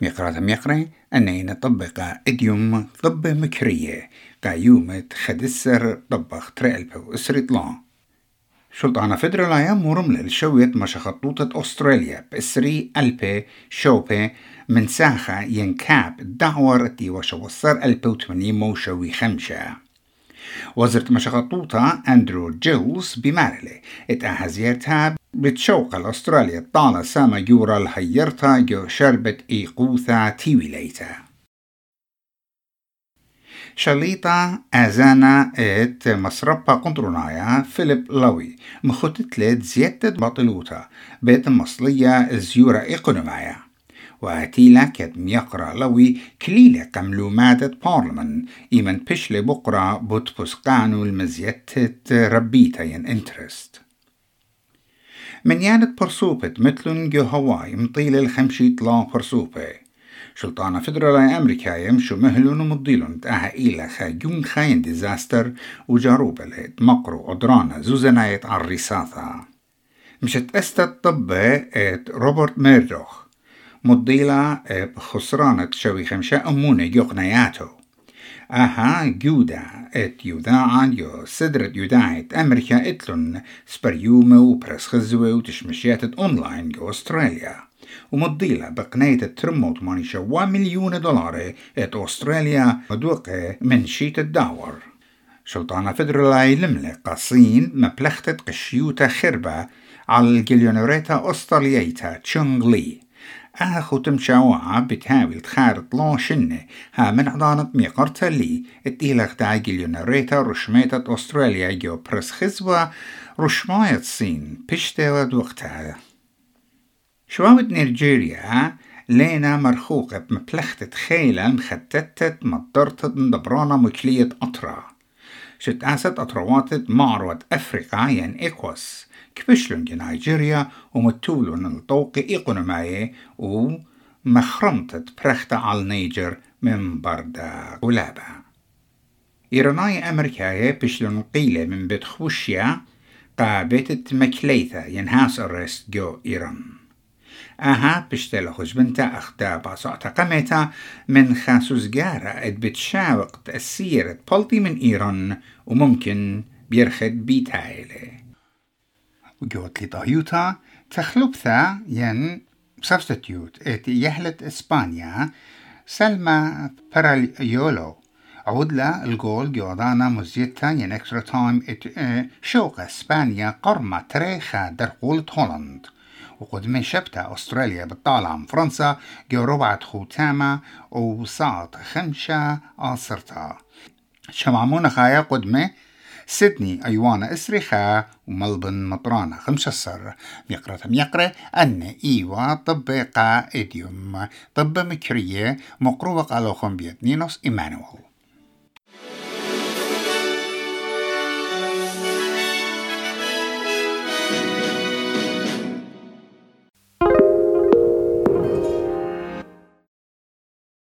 ميقرات ميقري أني نطبق إديوم طب مكرية قايومة خدسر طبخ ترقلبة وإسري طلان شلطانة فدرالايا مرملة لشوية مشخطوطة أستراليا بإسري ألبي شوبي من ساخة ينكاب دعور التي وشوصر ألبي وثمانين موشوي خمشة وزرت مشخطوطة أندرو جيلز بمارلي اتأهزيرتها بتشوق الأستراليا طالة ساما جورا الهيرتا جو شربت إيقوثا تيويليتا. شليطة أزانا إت مسربة قنطرونايا فيليب لوي مخطت زيادة بطلوتا بيت مصلية زيورة إقونومايا واتيلا كد ميقرا لوي كليلة كملومات بارلمان إيمن بشلي بقرا بوت بسقانو المزيتة ربيتا ين انترست. من يانت برسوبة مثلن جو هواي مطيل الخمشي طلا برسوبة. شلطانة فدرالا أمريكا يمشو مهلون ومضيلون تاها إيلا خاجون خاين ديزاستر وجاروبة ليت مقرو أدرانا زوزنايت عالرساثة مشت أستت طبة ات روبرت ميردوخ. مضيلة بخسرانة شوي خمشة أمونة أها جودا ات يوداعا يو سدرت يوداعت أمريكا اتلون سبريومة وبرسخزوة وتشمشيات أونلاين جو أستراليا ومضيلة بقناية الترموت ماني شوا مليون دولار ات أستراليا مدوقة من شيت الداور شلطانة فدرالاي لملة قصين مبلختة قشيوتا خربة على الجليونوريتا أستراليتا تشونغ لي أخو تمشاوعة بتهاول تخارط لا شنة. ها من عضانة ميقرتا لي اتيلغ تا جليونوريتا رشميتا أستراليا جو برس خزوة رشماية الصين. بشتة وقتها شواوة نيجيريا لينا مرخوقة بمبلختة خيلة مختتت مضرتة دبرانة مكلية أطرا. شت أسد أطروات معروة أفريقيا ين إيكوس. كبشلون نيجيريا ومتولون الطوق إيقونوماية ومخرمتت برختة على نيجر من بردا ولابا. إيراناي أمريكاية بشلون قيلة من بيت خوشيا قابتت مكليثة ينهاس أرست جو إيران. أها بشتل خزبنتا أخدا باسعتا قمتا من خاسوس جارة اد بتشاوق تأثير بلطي من إيران وممكن بيرخد لي طايوتا تخلبثا ين سبستيوت ات يهلت إسبانيا. سلمى باراليولو عودلا الجول جودانا مزيتا ين اكسترا تايم ات شوق إسبانيا قرمة تريخة در هولند. وقدمي شبتة أستراليا بالطالع فرنسا جو ربعة خوتامة ووساط خمشة آصرتا شمعمونا خايا قدمي سيدني أيوانا إسريخا وملبن خمسة سر ميقرة ميقرة أن إيوا طب قائديوم طب مكرية مقروبة على خنبيت نينوس إيمانويل.